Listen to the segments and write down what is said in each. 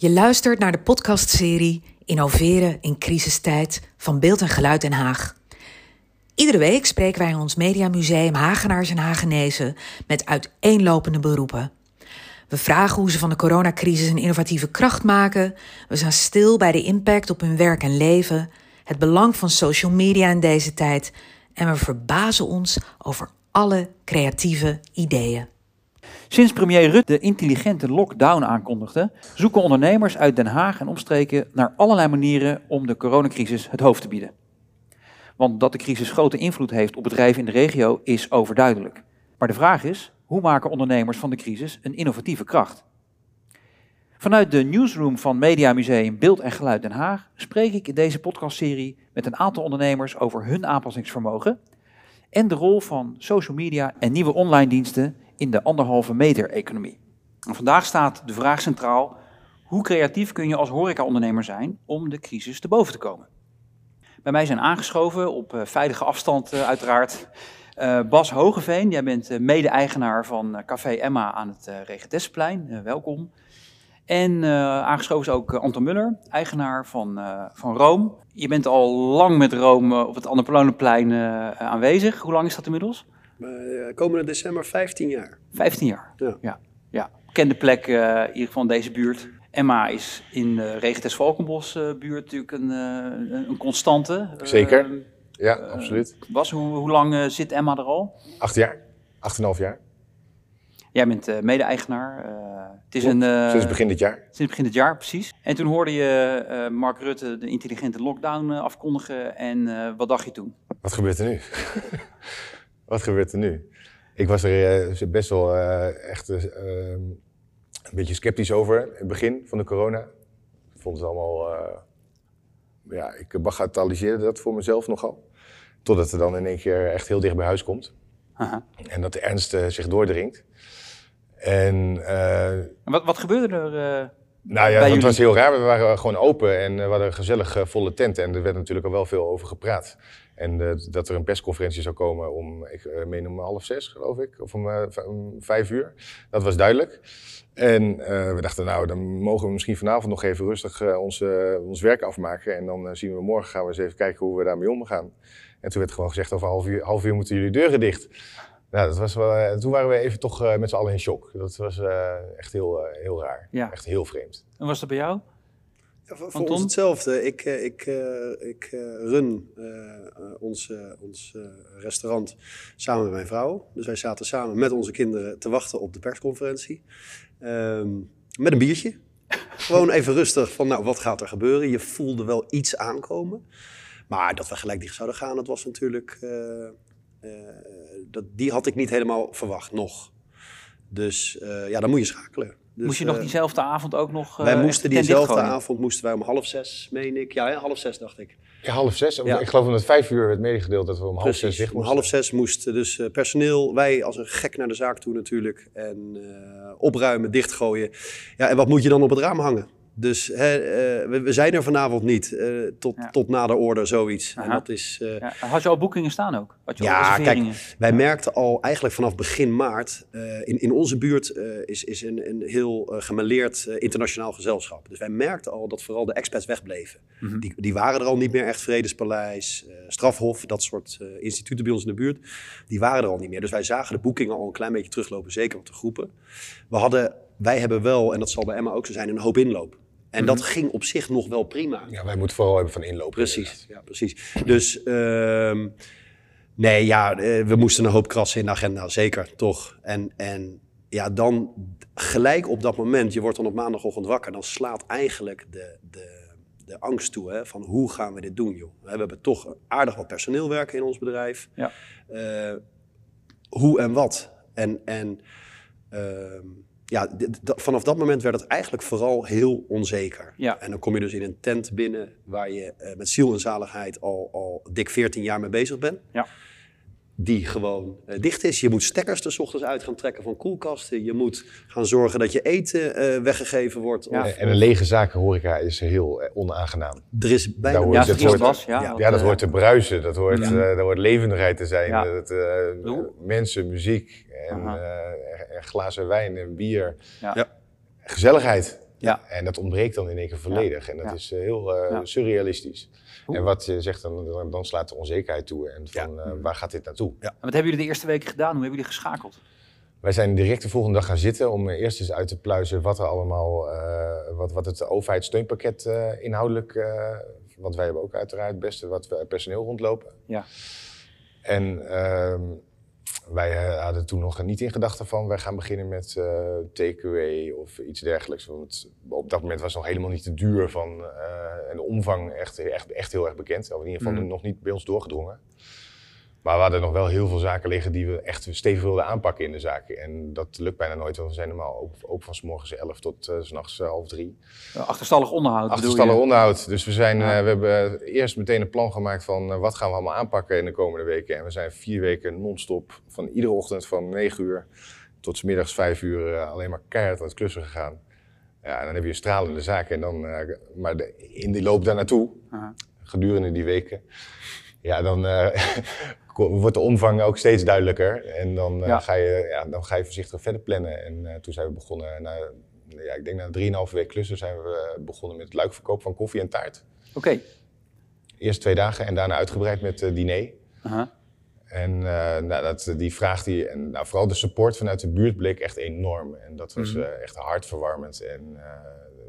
Je luistert naar de podcastserie Innoveren in crisistijd van Beeld en Geluid Den Haag. Iedere week spreken wij in ons Mediamuseum Hagenaars en Hagenezen met uiteenlopende beroepen. We vragen hoe ze van de coronacrisis een innovatieve kracht maken. We staan stil bij de impact op hun werk en leven, het belang van social media in deze tijd en we verbazen ons over alle creatieve ideeën. Sinds premier Rutte de intelligente lockdown aankondigde, zoeken ondernemers uit Den Haag en omstreken naar allerlei manieren om de coronacrisis het hoofd te bieden. Want dat de crisis grote invloed heeft op bedrijven in de regio is overduidelijk. Maar de vraag is, hoe maken ondernemers van de crisis een innovatieve kracht? Vanuit de newsroom van Media Museum Beeld en Geluid Den Haag spreek ik in deze podcastserie met een aantal ondernemers over hun aanpassingsvermogen en de rol van social media en nieuwe online diensten in de anderhalve meter economie. En vandaag staat de vraag centraal, hoe creatief kun je als horecaondernemer zijn om de crisis te boven te komen? Bij mij zijn aangeschoven, op eh, veilige afstand uh, uiteraard, uh, Bas Hogeveen. Jij bent mede-eigenaar van Café Emma aan het Regentesplein. welkom. En aangeschoven is ook Anton Muller, eigenaar van, van Room. Je bent al lang met Room op het Annapolonenplein aanwezig. Hoe lang is dat inmiddels? Uh, komende december 15 jaar. 15 jaar? Ja. ja, ja. Bekende plek uh, in ieder geval in deze buurt. Emma is in de Regentes Valkenbos uh, buurt natuurlijk een, een constante. Zeker, ja, absoluut. Bas, hoe, hoe lang zit Emma er al? Acht jaar, acht en half jaar. Jij bent mede-eigenaar. het is een, sinds begin dit jaar. Sinds begin dit jaar, precies. En toen hoorde je Mark Rutte de intelligente lockdown afkondigen. En wat dacht je toen? Wat gebeurt er nu? Wat gebeurt er nu? Ik was er uh, best wel uh, echt uh, een beetje sceptisch over in het begin van de corona. Ik vond het allemaal. ja, ik bagatelliseerde dat voor mezelf nogal. Totdat het dan in één keer echt heel dicht bij huis komt. Aha. En dat de ernst zich doordringt. En, wat, wat gebeurde er? Nou ja, het was heel raar. We waren gewoon open en we hadden een gezellig volle tent. En er werd natuurlijk al wel veel over gepraat. En uh, dat er een persconferentie zou komen om, ik uh, meen om half zes, geloof ik, of om, uh, om vijf uur. Dat was duidelijk. En we dachten, nou, dan mogen we misschien vanavond nog even rustig ons, ons werk afmaken. En dan zien we morgen, gaan we eens even kijken hoe we daarmee omgaan. En toen werd gewoon gezegd, over half uur, half uur moeten jullie deuren dicht. Nou, dat was wel, toen waren we even toch met z'n allen in shock. Dat was echt heel, heel raar. Ja. Echt heel vreemd. En was dat bij jou? Voor, ons hetzelfde. Ik, eh, ik, eh, ik eh, run ons, ons restaurant samen met mijn vrouw. Dus wij zaten samen met onze kinderen te wachten op de persconferentie. Ehm, met een biertje. Gewoon even rustig van, nou, wat gaat er gebeuren? Je voelde wel iets aankomen. Maar dat we gelijk dicht zouden gaan, dat was natuurlijk... dat, die had ik niet helemaal verwacht, nog. Dus ja, dan moet je schakelen. Dus, Moest je nog eh, diezelfde avond ook nog. wij eh, moesten diezelfde avond moesten wij om half zes, meen ik. Ja, half zes dacht ik. Ja, half zes. Ik geloof dat het vijf uur werd medegedeeld dat we om half zes dicht moesten. Om half zes moesten dus uh, personeel, wij als een gek naar de zaak toe natuurlijk. En uh, opruimen, dichtgooien. Ja, en wat moet je dan op het raam hangen? Dus hè, uh, we, we, zijn er vanavond niet uh, tot, ja. tot na de orde, zoiets. En dat is, uh, ja. Had je al boekingen staan ook? Had je ja, kijk, wij merkten al eigenlijk vanaf begin maart... in, in onze buurt is, is een, een heel gemeleerd internationaal gezelschap. Dus wij merkten al dat vooral de expats wegbleven. Mm -hmm. die, die waren er al niet meer echt. Vredespaleis, Strafhof, dat soort instituten bij ons in de buurt. Die waren er al niet meer. Dus wij zagen de boekingen al een klein beetje teruglopen, zeker op de groepen. We hadden wij hebben wel, en dat zal bij Emma ook zo zijn, een hoop inloop. En dat mhm. ging op zich nog wel prima. Ja, wij moeten vooral hebben van inloop. Precies, ja, precies. Dus uh, nee, ja, eh, we moesten een hoop krassen in de agenda, zeker, toch. En, en ja, dan gelijk op dat moment, je wordt dan op maandagochtend wakker, dan slaat eigenlijk de, de, de angst toe, hè, van hoe gaan we dit doen, joh. We hebben toch aardig wat personeel werken in ons bedrijf. Ja. Uh, hoe en wat. En, en uh, ja, vanaf dat moment werd het eigenlijk vooral heel onzeker. Ja. En dan kom je dus in een tent binnen waar je uh, met ziel en zaligheid al, al dik 14 jaar mee bezig bent. Ja. Die gewoon uh, dicht is. Je moet stekkers er ochtends uit gaan trekken van koelkasten. Je moet gaan zorgen dat je eten uh, weggegeven wordt. Ja. Of, en een lege zakenhoreca is heel onaangenaam. Er is bijna... Daar hoort, ja, het hoort, was, ja, ja, dat hoort te bruisen. Dat hoort, ja. daar hoort levendigheid te zijn. Dat, mensen, muziek en, en glazen wijn en bier. Ja. Gezelligheid. Ja. En dat ontbreekt dan in één keer volledig. En dat Ja. is eh, heel eh, Ja. surrealistisch. En wat je zegt, dan, dan, slaat de onzekerheid toe. En van, eh, waar gaat dit naartoe? En wat hebben jullie de eerste weken gedaan? Hoe hebben jullie geschakeld? Wij zijn direct de volgende dag gaan zitten om eerst eens uit te pluizen wat er allemaal, wat, wat het overheidssteunpakket inhoudelijk, want wij hebben ook uiteraard het beste wat we personeel rondlopen. Ja. En ehm, wij eh, hadden toen nog niet in gedachten van wij gaan beginnen met eh takeaway of iets dergelijks. Want op dat moment was het nog helemaal niet de duur van eh, en de omvang echt, echt, echt heel erg bekend. Of in ieder geval Mhm. nog niet bij ons doorgedrongen. Maar we hadden nog wel heel veel zaken liggen die we echt stevig wilden aanpakken in de zaken. En dat lukt bijna nooit, want we zijn normaal open van s morgens 11 tot eh, s s'nachts half drie. Uh, achterstallig onderhoud Achterstallig je? onderhoud. Dus we, zijn, Ja. eh, we hebben eerst meteen een plan gemaakt van eh, wat gaan we allemaal aanpakken in de komende weken. En we zijn vier weken non-stop van iedere ochtend van 9 uur tot 's middags 5 uur eh, alleen maar keihard aan het klussen gegaan. Ja, en dan heb je een stralende zaak. En dan, eh, maar de, in die loop daar naartoe, gedurende die weken, ja, dan eh, wordt de omvang ook steeds duidelijker. En dan, eh, ga, je, ja, dan ga je voorzichtig verder plannen. En eh, toen zijn we begonnen, na, ja, ik denk na 3,5 week klussen zijn we begonnen met het luikverkoop van koffie en taart. Oké. Eerst twee dagen en daarna uitgebreid met eh, diner. Aha. En eh, nou, dat, die vraag die, en nou, vooral de support vanuit de buurt bleek echt enorm. En dat was Mhm. eh, echt hartverwarmend. En eh,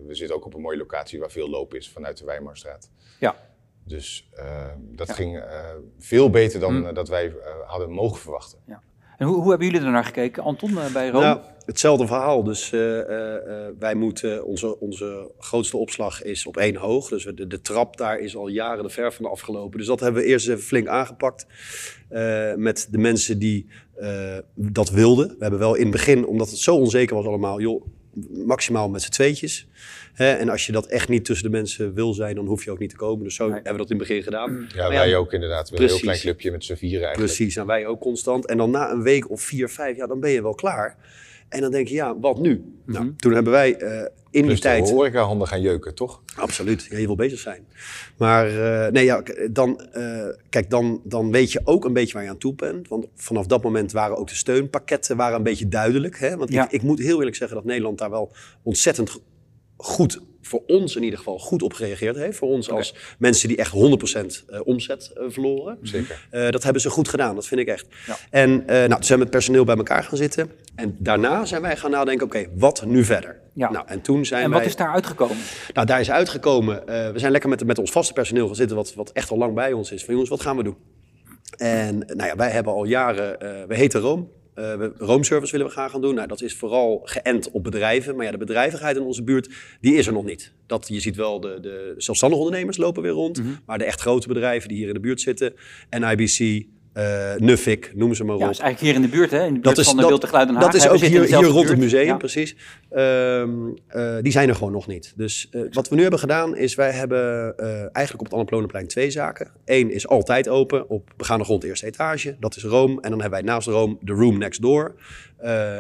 we zitten ook op een mooie locatie waar veel loop is vanuit de Weimarstraat. Ja. Dus eh, dat Ja. ging eh, veel beter dan Mhm. eh, dat wij eh, hadden mogen verwachten. En hoe, hoe hebben jullie er naar gekeken? Anton, bij Rome? Nou, hetzelfde verhaal. Dus eh, eh, eh, wij moeten, onze, onze grootste opslag is op één hoog. Dus de, de trap daar is al jaren de ver van afgelopen. Dus dat hebben we eerst even flink aangepakt. eh, met de mensen die eh, dat wilden. We hebben wel in het begin, omdat het zo onzeker was allemaal, joh, maximaal met z'n tweetjes. Hè? En als je dat echt niet tussen de mensen wil zijn, dan hoef je ook niet te komen. Dus zo Nee. hebben we dat in het begin gedaan. Ja, Maar wij ook inderdaad. Met een heel precies. klein clubje met z'n vieren eigenlijk. Precies, en wij ook constant. En dan na een week of vier, vijf, ja, dan ben je wel klaar. En dan denk je, ja, wat nu? Nou, toen hebben wij eh, in die Dus tijd... de horecahanden gaan jeuken, toch? Absoluut, ja, je wil bezig zijn. Maar eh, nee, ja, dan, eh, kijk, dan, dan weet je ook een beetje waar je aan toe bent. Want vanaf dat moment waren ook de steunpakketten waren een beetje duidelijk. Hè? Want Ja. ik, ik moet heel eerlijk zeggen dat Nederland daar wel ontzettend go- goed, voor ons in ieder geval, goed op gereageerd heeft. Voor ons als mensen die echt 100% eh, omzet eh, verloren. Zeker. Eh, dat hebben ze goed gedaan, dat vind ik echt. Ja. En nou, toen zijn we met personeel bij elkaar gaan zitten. En daarna zijn wij gaan nadenken, oké, wat nu verder? Ja. Nou, en toen zijn en wij... wat is daar uitgekomen? Nou, daar is uitgekomen. we zijn lekker met, met ons vaste personeel gaan zitten, wat, wat echt al lang bij ons is. Van jongens, wat gaan we doen? En nou ja, wij hebben al jaren, we heten Room. We, roomservice willen we graag gaan doen. Nou, dat is vooral geënt op bedrijven. Maar ja, de bedrijvigheid in onze buurt, die is er nog niet. Dat, je ziet wel, de, de zelfstandige ondernemers lopen weer rond. Maar de echt grote bedrijven die hier in de buurt zitten. NIBC, eh Nuffic, noem ze maar Ja, op. is eigenlijk hier in de buurt, hè? In de buurt Dat is, van de en Geluid Haag. dat is ook hier, hier rond het museum, Ja. precies. Ehm, eh, die zijn er gewoon nog niet. Dus eh, wat we nu hebben gedaan is, wij hebben eigenlijk op het Annapolonenplein twee zaken. Eén is altijd open op begaande grond eerste etage. Dat is Rome. En dan hebben wij naast Rome de Room Next Door.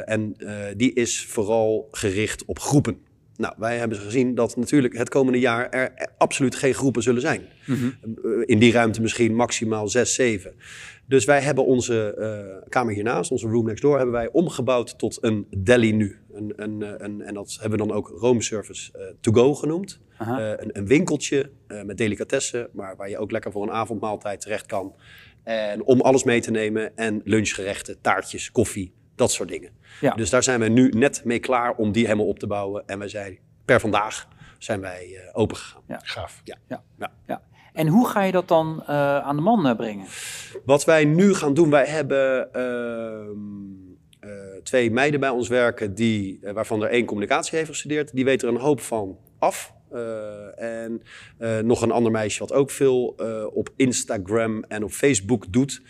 En die is vooral gericht op groepen. Nou, wij hebben gezien dat natuurlijk het komende jaar er absoluut geen groepen zullen zijn. Mhm. Eh, in die ruimte misschien maximaal zes, zeven. Dus wij hebben onze eh, kamer hiernaast, onze room next door, hebben wij omgebouwd tot een deli nu. Een, een, eh, een, en dat hebben we dan ook Room Service to go genoemd. Een, een winkeltje met delicatessen, maar waar je ook lekker voor een avondmaaltijd terecht kan. En om alles mee te nemen en lunchgerechten, taartjes, koffie, dat soort dingen. Ja. Dus daar zijn we nu net mee klaar om die helemaal op te bouwen. En wij zijn per vandaag zijn wij eh, open gegaan. Gaaf. Ja. Ja. Ja. Ja. En hoe ga je dat dan eh, aan de man eh, brengen? Wat wij nu gaan doen, wij hebben ehm, eh, twee meiden bij ons werken, die, waarvan er één communicatie heeft gestudeerd. Die weten er een hoop van af. Eh, en eh, nog een ander meisje wat ook veel eh, op Instagram en op Facebook doet.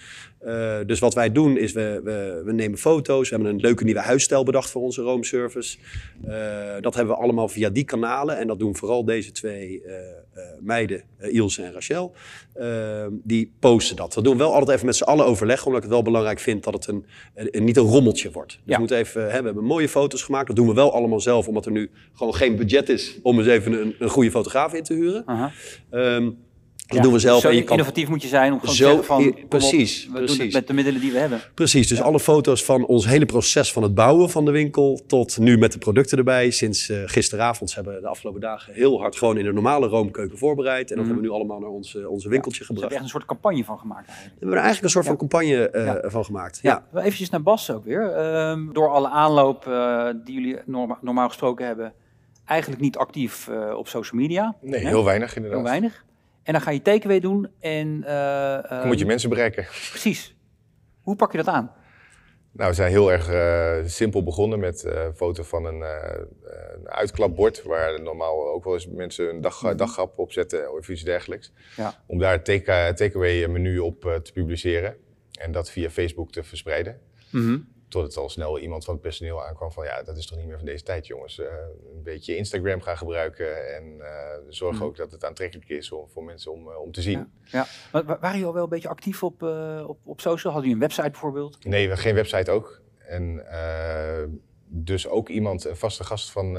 Eh, dus wat wij doen is, we, we, we nemen foto's. We hebben een leuke nieuwe huisstijl bedacht voor onze roomservice. Eh, dat hebben we allemaal via die kanalen. En dat doen vooral deze twee eh, meiden, Ilse en Rachel. Eh, die posten dat. Dat doen we wel altijd even met z'n allen overleggen. Omdat ik het wel belangrijk vind dat het een, een- niet een rommeltje wordt. Dus Ja. we, moeten even, hè, we hebben mooie foto's gemaakt. Dat doen we wel allemaal zelf. Omdat er nu gewoon geen budget is om eens even een, een goede fotograaf in te huren. Ehm, Dat doen we zelf. Zo en je kan innovatief moet je zijn om gewoon Zo te zeggen van, i- kom op, precies, we doen het met de middelen die we hebben. Precies, dus alle foto's van ons hele proces van het bouwen van de winkel tot nu met de producten erbij. Sinds eh, gisteravond hebben de afgelopen dagen heel hard gewoon in de normale roomkeuken voorbereid. En dat Mhm. hebben we nu allemaal naar ons, onze winkeltje gebracht. hebben echt een soort campagne van gemaakt eigenlijk. We hebben er eigenlijk een soort Ja. van campagne eh, Ja. van gemaakt. Ja, eventjes naar Bas ook weer. Ehm, door alle aanloop eh, die jullie norma- normaal gesproken hebben, eigenlijk niet actief eh, op social media. Nee, Hè? heel weinig inderdaad. Heel weinig. En dan ga je takeaway doen en... eh, Dan moet je ehm, mensen bereiken. Precies. Hoe pak je dat aan? Nou, we zijn heel erg eh, simpel begonnen met eh, een foto van een, eh, een uitklapbord. Waar normaal ook wel eens mensen een dag, daggrap op zetten of iets dergelijks. Ja. Om daar het take- takeaway menu op eh, te publiceren. En dat via Facebook te verspreiden. Tot het al snel iemand van het personeel aankwam van ja, dat is toch niet meer van deze tijd jongens. Eh, een beetje Instagram gaan gebruiken en eh, zorg Mhm. ook dat het aantrekkelijk is om, voor mensen om, eh, om te zien. Ja. Ja. Maar wa- waren jullie al wel een beetje actief op, op, op social? Hadden jullie een website bijvoorbeeld? Nee, we geen website ook. En dus ook iemand, een vaste gast van,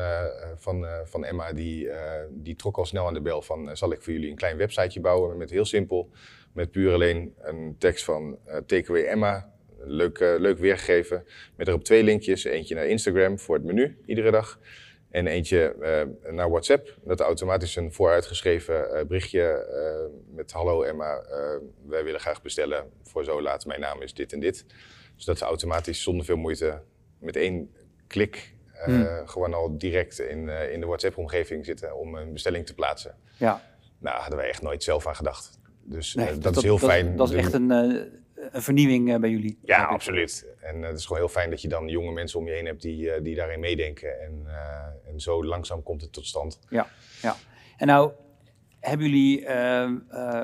van, van Emma, die, die trok al snel aan de bel van... zal ik voor jullie een klein websiteje bouwen met heel simpel... met puur alleen een tekst van Takeaway Emma, leuk, eh, leuk weergegeven... met erop twee linkjes, eentje naar Instagram voor het menu iedere dag... En eentje eh, naar WhatsApp, dat automatisch een vooruitgeschreven eh, berichtje met hallo Emma, wij willen graag bestellen voor zo laat, mijn naam is dit en dit. Dus dat ze automatisch zonder veel moeite met één klik Hmm. gewoon al direct in, in de WhatsApp-omgeving zitten om een bestelling te plaatsen. Ja. Nou, hadden wij echt nooit zelf aan gedacht. Dus Nee, dat, is heel fijn. Dat is echt een, een vernieuwing eh, bij jullie. Ja, absoluut. En eh, het is gewoon heel fijn dat je dan jonge mensen om je heen hebt die, eh, die daarin meedenken. En, eh, en zo langzaam komt het tot stand. Ja, ja. En nou, hebben jullie ehm, eh,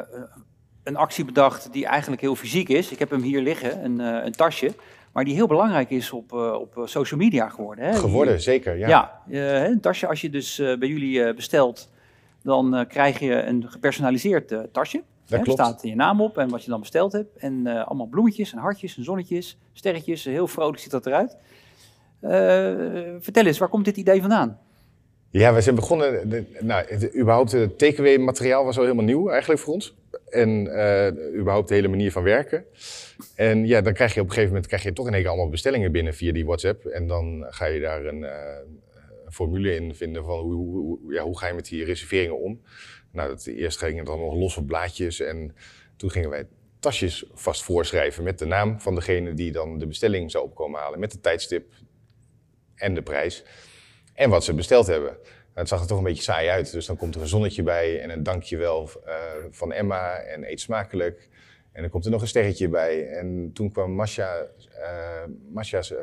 een actie bedacht die eigenlijk heel fysiek is? Ik heb hem hier liggen, een, eh, een tasje, maar die heel belangrijk is op, eh, op eh, social media geworden. Hè? Geworden, zeker. Ja. Ja, eh, een tasje als je dus eh, bij jullie eh, bestelt, dan eh, krijg je een gepersonaliseerd eh, tasje. Dat Er staat je naam op en wat je dan besteld hebt. En eh, allemaal bloemetjes en hartjes en zonnetjes, sterretjes. Heel vrolijk ziet dat eruit. Eh, vertel eens, waar komt dit idee vandaan? Ja, we zijn begonnen. De, nou, het, überhaupt het takeaway-materiaal was al helemaal nieuw eigenlijk voor ons. En eh, überhaupt de hele manier van werken. En ja, dan krijg je op een gegeven moment krijg je toch in één keer allemaal bestellingen binnen via die WhatsApp. En dan ga je daar een, een formule in vinden van hoe, hoe- ja, hoe ga je met die reserveringen om. Nou, dat, eerst ging het allemaal los op blaadjes. En toen gingen wij tasjes vast voorschrijven met de naam van degene die dan de bestelling zou opkomen halen. Met de tijdstip en de prijs. En wat ze besteld hebben. Nou, het zag er toch een beetje saai uit. Dus dan komt er een zonnetje bij en een dankjewel eh van Emma en eet smakelijk. En dan komt er nog een sterretje bij. En toen kwam Masha, eh Masha's eh,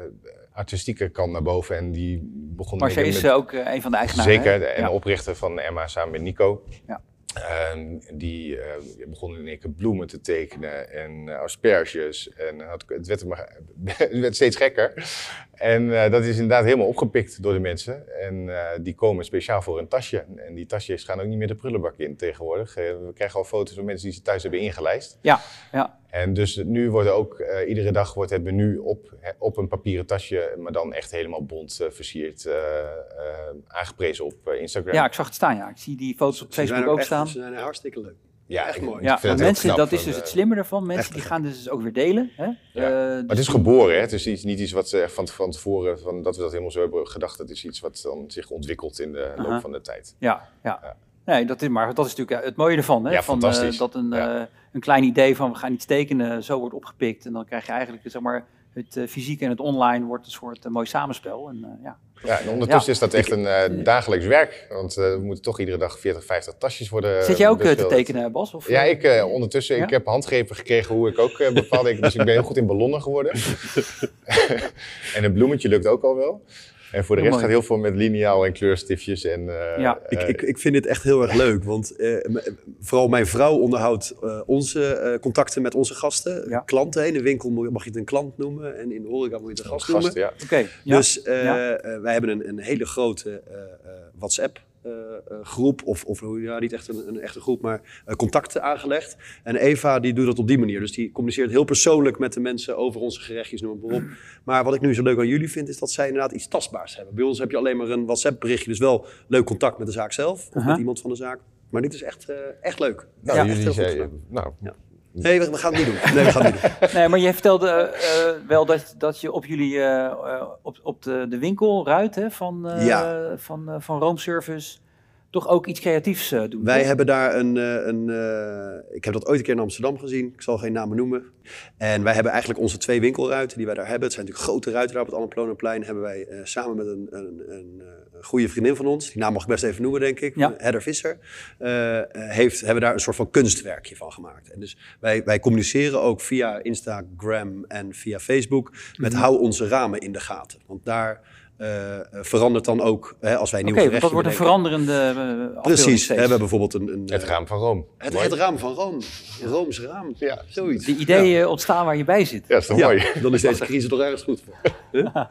artistieke kant naar boven. En die begon met- is met- ook eh, een van de eigenaren. Zeker, hè? en Ja. oprichter van Emma samen met Nico. Ja. En die eh, begon in één keer bloemen te tekenen en eh, asperges. En had, het, werd, het werd steeds gekker. En eh, dat is inderdaad helemaal opgepikt door de mensen. En die komen speciaal voor een tasje. En die tasjes gaan ook niet meer de prullenbak in tegenwoordig. We krijgen al foto's van mensen die ze thuis hebben ingelijst. Ja, ja. En dus nu wordt ook eh, iedere dag wordt het menu op, hè, op een papieren tasje, maar dan echt helemaal bont eh, versierd, eh, aangeprezen op eh, Instagram. ja, ik zag het staan. Ja. Ik zie die foto's op Ze Facebook ook ook echt- staan. Ze zijn hartstikke leuk. Ja, echt ik- mooi. ik Ja, maar mensen, knap dat is dus het slimme ervan. Mensen die gaan dus ook weer delen. Hè? Ja. Eh, Maar het dus- is geboren, hè? het is iets- niet iets wat ze van, van tevoren, van, dat we dat helemaal zo hebben gedacht. Het is iets wat dan zich ontwikkelt in de loop van de tijd. Ja, ja. Nee, dat is, maar dat is natuurlijk het mooie ervan. Hè? Ja, van, fantastisch. eh, dat een, Ja. eh, een klein idee van we gaan iets tekenen zo wordt opgepikt. En dan krijg je eigenlijk zeg maar, het eh, fysieke en het online wordt een soort eh, mooi samenspel. En, eh, ja. Ja, en ondertussen Ja. is dat echt een eh, dagelijks werk, want eh, we moeten toch iedere dag 40, 50 tasjes worden Zit jij ook eh, te tekenen, Bas? Of, Ja, eh? ik eh, ondertussen. Ja? Ik heb handgrepen gekregen hoe ik ook eh, bepaalde. ik- dus ik ben heel goed in ballonnen geworden. en een bloemetje lukt ook al wel. En voor de rest mooi. gaat heel veel met liniaal en kleurstiftjes. En, eh, Ja. Ik, eh, ik, ik vind dit echt heel erg leuk, want eh, vooral mijn vrouw onderhoudt eh, onze eh, contacten met onze gasten, Ja. klanten. In de winkel mag je het een klant noemen en in de horeca moet je het een gast, gast, noemen. ja. Oké, ja. Dus Ja. wij hebben een, een hele grote eh, eh, WhatsApp. Eh, eh, groep, of, of ja, niet echt een, een echte groep, maar eh, contacten aangelegd. En Eva die doet dat op die manier. Dus die communiceert heel persoonlijk met de mensen over onze gerechtjes, noem maar op. Maar wat ik nu zo leuk aan jullie vind, is dat zij inderdaad iets tastbaars hebben. Bij ons heb je alleen maar een WhatsApp berichtje, dus wel leuk contact met de zaak zelf, of met iemand van de zaak. Maar dit is echt, eh, echt leuk. Nou, Ja, echt jullie heel zei, nou, Nee, we, we gaan het niet doen. Nee, we gaan het niet doen. Nee, maar jij vertelde eh, wel dat, dat je op jullie eh, eh, op, op de, de winkelruit hè, van, eh Ja. van, eh, van Room Service toch ook iets creatiefs eh, doen. Wij toch? hebben daar een. eh, een eh, ik heb dat ooit een keer in Amsterdam gezien. Ik zal geen namen noemen. En wij hebben eigenlijk onze twee winkelruiten die wij daar hebben. Het zijn natuurlijk grote ruiten daar op het Annapolonenplein. Hebben wij samen met een, een, een, een goede vriendin van ons. Die naam mag ik best even noemen, denk ik. Ja. Hedder Visser. heeft, hebben daar een soort van kunstwerkje van gemaakt. En dus wij, wij communiceren ook via Instagram en via Facebook. Met Mhm. hou onze ramen in de gaten. Want daar. Eh, verandert dan ook, hè, als wij Oké, nieuwe want dat gerechten wordt een bedenken. veranderende eh, Precies, hè, we hebben bijvoorbeeld een... een het eh, raam van Rome. het, het raam van Rome. Rooms raam. Ja. Zoiets. De ideeën ontstaan waar je bij zit. Ja, dat is toch Ja, mooi? dan is deze crisis toch ergens goed voor. Ja,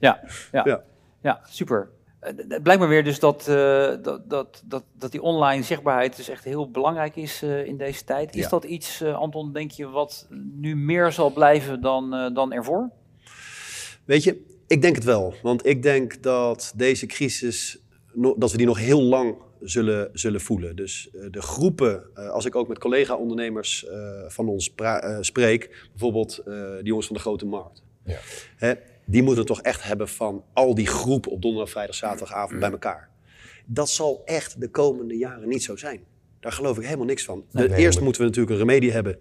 ja. Ja. ja. super. Het blijkt maar weer dus dat, eh, dat, dat, dat, dat die online zichtbaarheid dus echt heel belangrijk is eh, in deze tijd. Is Ja. dat iets, Anton, denk je, wat nu meer zal blijven dan, eh, dan ervoor? Weet je, ik denk het wel. Want ik denk dat deze crisis, dat we die nog heel lang zullen, zullen voelen. Dus eh, de groepen, eh, als ik ook met collega-ondernemers eh, van ons spreek, bijvoorbeeld die jongens van de Grote Markt. Ja. Hè, die moeten het toch echt hebben van al die groepen op donderdag, vrijdag, zaterdagavond bij elkaar. Dat zal echt de komende jaren niet zo zijn. Daar geloof ik helemaal niks van. De- Nee, eerst moet- moeten we natuurlijk een remedie hebben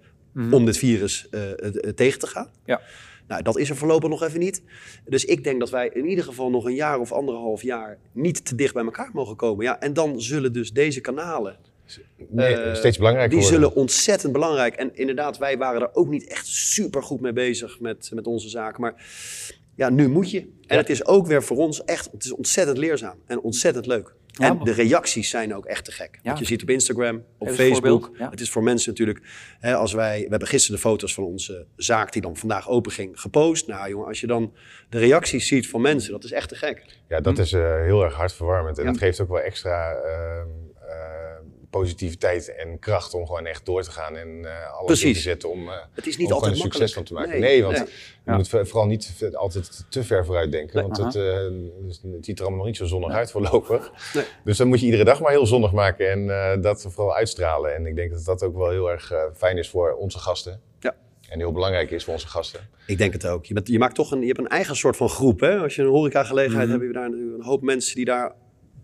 om dit virus eh, eh, tegen te gaan. Ja. Nou, dat is er voorlopig nog even niet. Dus ik denk dat wij in ieder geval nog een jaar of anderhalf jaar niet te dicht bij elkaar mogen komen. Ja, en dan zullen dus deze kanalen, Nee, eh, steeds belangrijker die worden. zullen ontzettend belangrijk. En inderdaad, wij waren er ook niet echt super goed mee bezig met, met onze zaken. Maar ja, nu moet je. En Ja. het is ook weer voor ons echt, het is ontzettend leerzaam en ontzettend leuk. Ja, en maar- de reacties zijn ook echt te gek. Ja. Wat je ziet op Instagram, op Facebook. Het is voor mensen natuurlijk, hè, als wij, we hebben gisteren de foto's van onze zaak die dan vandaag open ging gepost. Nou jongen, als je dan de reacties ziet van mensen, dat is echt te gek. Ja, dat is eh, heel erg hartverwarmend. En Ja. het geeft ook wel extra ehm, eh, positiviteit en kracht om gewoon echt door te gaan en eh, alles Precies. in te zetten om, eh, Het is niet om altijd een succes van makkelijk. te maken. Nee, Nee, want nee. je moet vooral niet altijd te ver vooruit denken. Nee. want het, eh, dus het ziet er allemaal nog niet zo zonnig uit voorlopig. Nee. Dus dan moet je iedere dag maar heel zonnig maken en eh, dat vooral uitstralen. En ik denk dat dat ook wel heel erg fijn is voor onze gasten. Ja. En heel belangrijk is voor onze gasten. Ik denk het ook. Je, bent, je maakt toch een, je hebt een eigen soort van groep. Hè? Als je een horecagelegenheid Mhm. hebt, heb je daar natuurlijk een hoop mensen die daar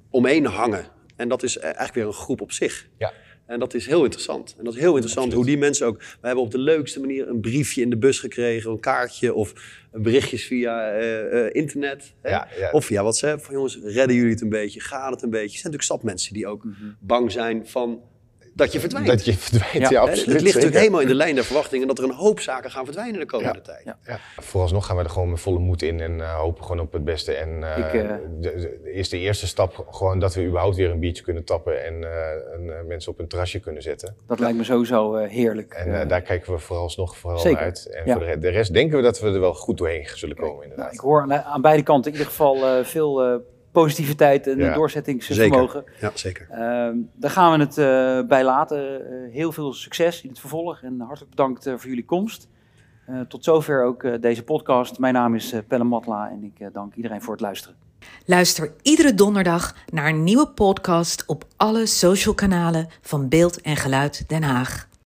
omheen hangen. En dat is eigenlijk weer een groep op zich. Ja. En dat is heel interessant. En dat is heel interessant hoe die mensen ook... We hebben op de leukste manier een briefje in de bus gekregen, een kaartje of berichtjes via eh, eh, internet. Hè? Ja, ja. Of via WhatsApp. Van jongens, redden jullie het een beetje? Gaat het een beetje? Er zijn natuurlijk stadmensen die ook bang zijn van dat je verdwijnt. Dat je verdwijnt, Ja, absoluut. het ligt natuurlijk helemaal in de lijn der verwachtingen dat er een hoop zaken gaan verdwijnen de komende tijd. Ja. Ja, vooralsnog gaan we er gewoon met volle moed in en eh, hopen gewoon op het beste. En eh, Ik, eh, de, de- is de eerste stap gewoon dat we überhaupt weer een biertje kunnen tappen en, en, mensen op een terrasje kunnen zetten. Dat lijkt me sowieso eh, heerlijk. En daar kijken we vooralsnog vooral Zeker. uit. En Ja. voor de, re- de rest denken we dat we er wel goed doorheen zullen komen nou, inderdaad. ik hoor aan, aan beide kanten in ieder geval eh, veel eh, positiviteit en Ja. doorzettingsvermogen. Ja, zeker. Ehm, daar gaan we het eh, bij laten. Eh, heel veel succes in het vervolg en hartelijk bedankt eh, voor jullie komst. Eh, tot zover ook eh, deze podcast. Mijn naam is Pelle Matla en ik eh, dank iedereen voor het luisteren. Luister iedere donderdag naar een nieuwe podcast op alle social kanalen van Beeld en Geluid Den Haag.